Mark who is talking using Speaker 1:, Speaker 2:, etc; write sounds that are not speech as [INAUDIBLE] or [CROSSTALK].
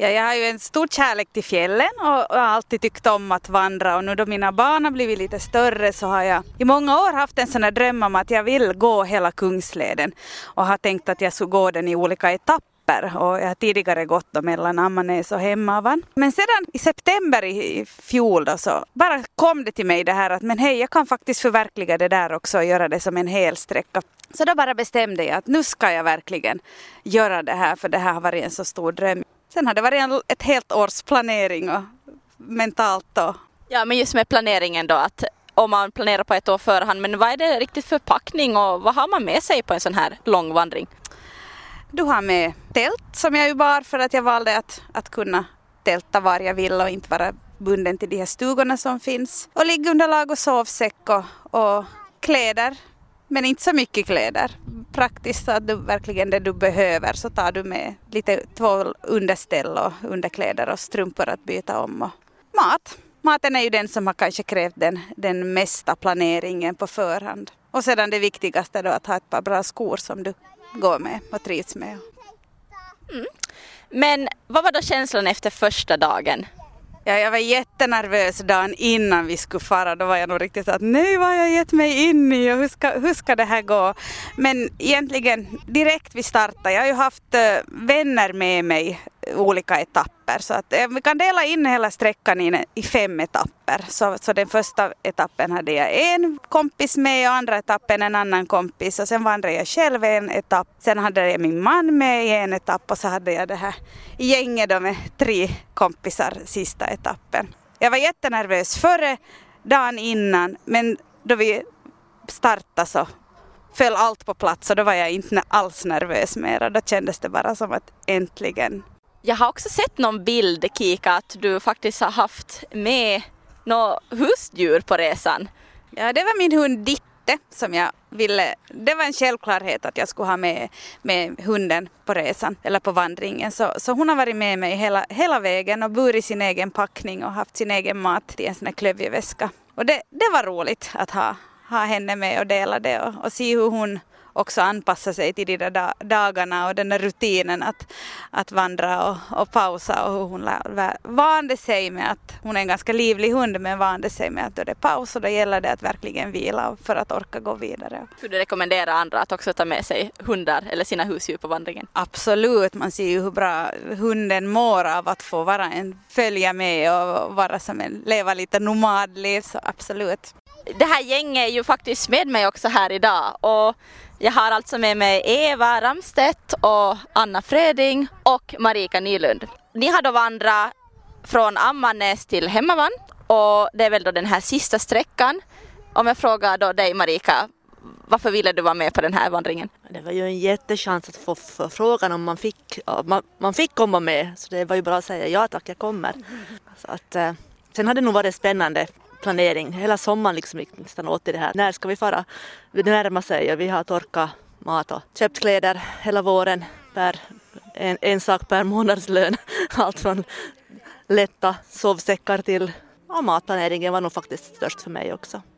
Speaker 1: Ja, jag har ju en stor kärlek till fjällen och, och har alltid tyckt om att vandra och nu då mina barn har blivit lite större så har jag i många år haft en sån här dröm om att jag vill gå hela Kungsleden och har tänkt att jag skulle gå den i olika etapper och jag har tidigare gått då mellan Ammarnäs och Hemavan. Men sedan i september i fjol då så bara kom det till mig det här att men hej jag kan faktiskt förverkliga det där också och göra det som en hel sträcka. Så då bara bestämde jag att nu ska jag verkligen göra det här för det här har varit en så stor dröm. Sen har det varit en, ett helt års planering och mentalt då.
Speaker 2: Ja, men just med planeringen då att om man planerar på ett år förhand, men vad är det riktigt för packning och vad har man med sig på en sån här lång vandring?
Speaker 1: Du har med tält som jag ju bar för att jag valde att, att kunna tälta var jag vill och inte vara bunden till de här stugorna som finns. Och liggunderlag och sovsäck och, och kläder men inte så mycket kläder. Praktiskt så att du verkligen det du behöver så tar du med lite två underställ och underkläder och strumpor att byta om och mat. Maten är ju den som har kanske krävt den, den mesta planeringen på förhand. Och sedan det viktigaste då att ha ett par bra skor som du går med och trivs med.
Speaker 2: Mm. Men vad var då känslan efter första dagen?
Speaker 1: Ja, jag var jättenervös dagen innan vi skulle fara. Då var jag nog riktigt så att nej, vad har jag gett mig in i och hur ska, hur ska det här gå? Men egentligen direkt vi startade, jag har ju haft eh, vänner med mig olika etapper. Så att eh, vi kan dela in hela sträckan i, i fem etapper. Så, så den första etappen hade jag en kompis med och andra etappen en annan kompis och sen vandrade jag själv en etapp. Sen hade jag min man med i en etapp och så hade jag det här gänget då med tre kompisar sista etappen. Jag var jättenervös före dagen innan men då vi startade så föll allt på plats och då var jag inte alls nervös mer. och Då kändes det bara som att äntligen
Speaker 2: jag har också sett någon bild, Kika, att du faktiskt har haft med något husdjur på resan.
Speaker 1: Ja, det var min hund Ditte som jag ville, det var en självklarhet att jag skulle ha med, med hunden på resan eller på vandringen. Så, så hon har varit med mig hela, hela vägen och burit sin egen packning och haft sin egen mat i en sån här klövjeväska. Och det, det var roligt att ha, ha henne med och dela det och, och se hur hon också anpassa sig till de där dagarna och den där rutinen att, att vandra och, och pausa och hur hon vande sig med att hon är en ganska livlig hund men vande sig med att då det är paus och då gäller det att verkligen vila för att orka gå vidare.
Speaker 2: Skulle du rekommendera andra att också ta med sig hundar eller sina husdjur på vandringen?
Speaker 1: Absolut, man ser ju hur bra hunden mår av att få vara en, följa med och vara som en, leva lite nomadliv så absolut.
Speaker 2: Det här gänget är ju faktiskt med mig också här idag och jag har alltså med mig Eva Ramstedt och Anna Freding och Marika Nylund. Ni har då vandrat från Ammarnäs till Hemavan och det är väl då den här sista sträckan. Om jag frågar då dig Marika, varför ville du vara med på den här vandringen?
Speaker 3: Det var ju en jättechans att få frågan om man fick, man, man fick komma med så det var ju bra att säga ja tack jag kommer. Så att, eh, sen hade det nog varit spännande planering. Hela sommaren liksom gick nästan åt i det här. När ska vi fara? Det närmar sig och vi har torkat mat och köpt kläder hela våren per en, en sak per månadslön. [LAUGHS] Allt från lätta sovsäckar till och matplaneringen var nog faktiskt störst för mig också.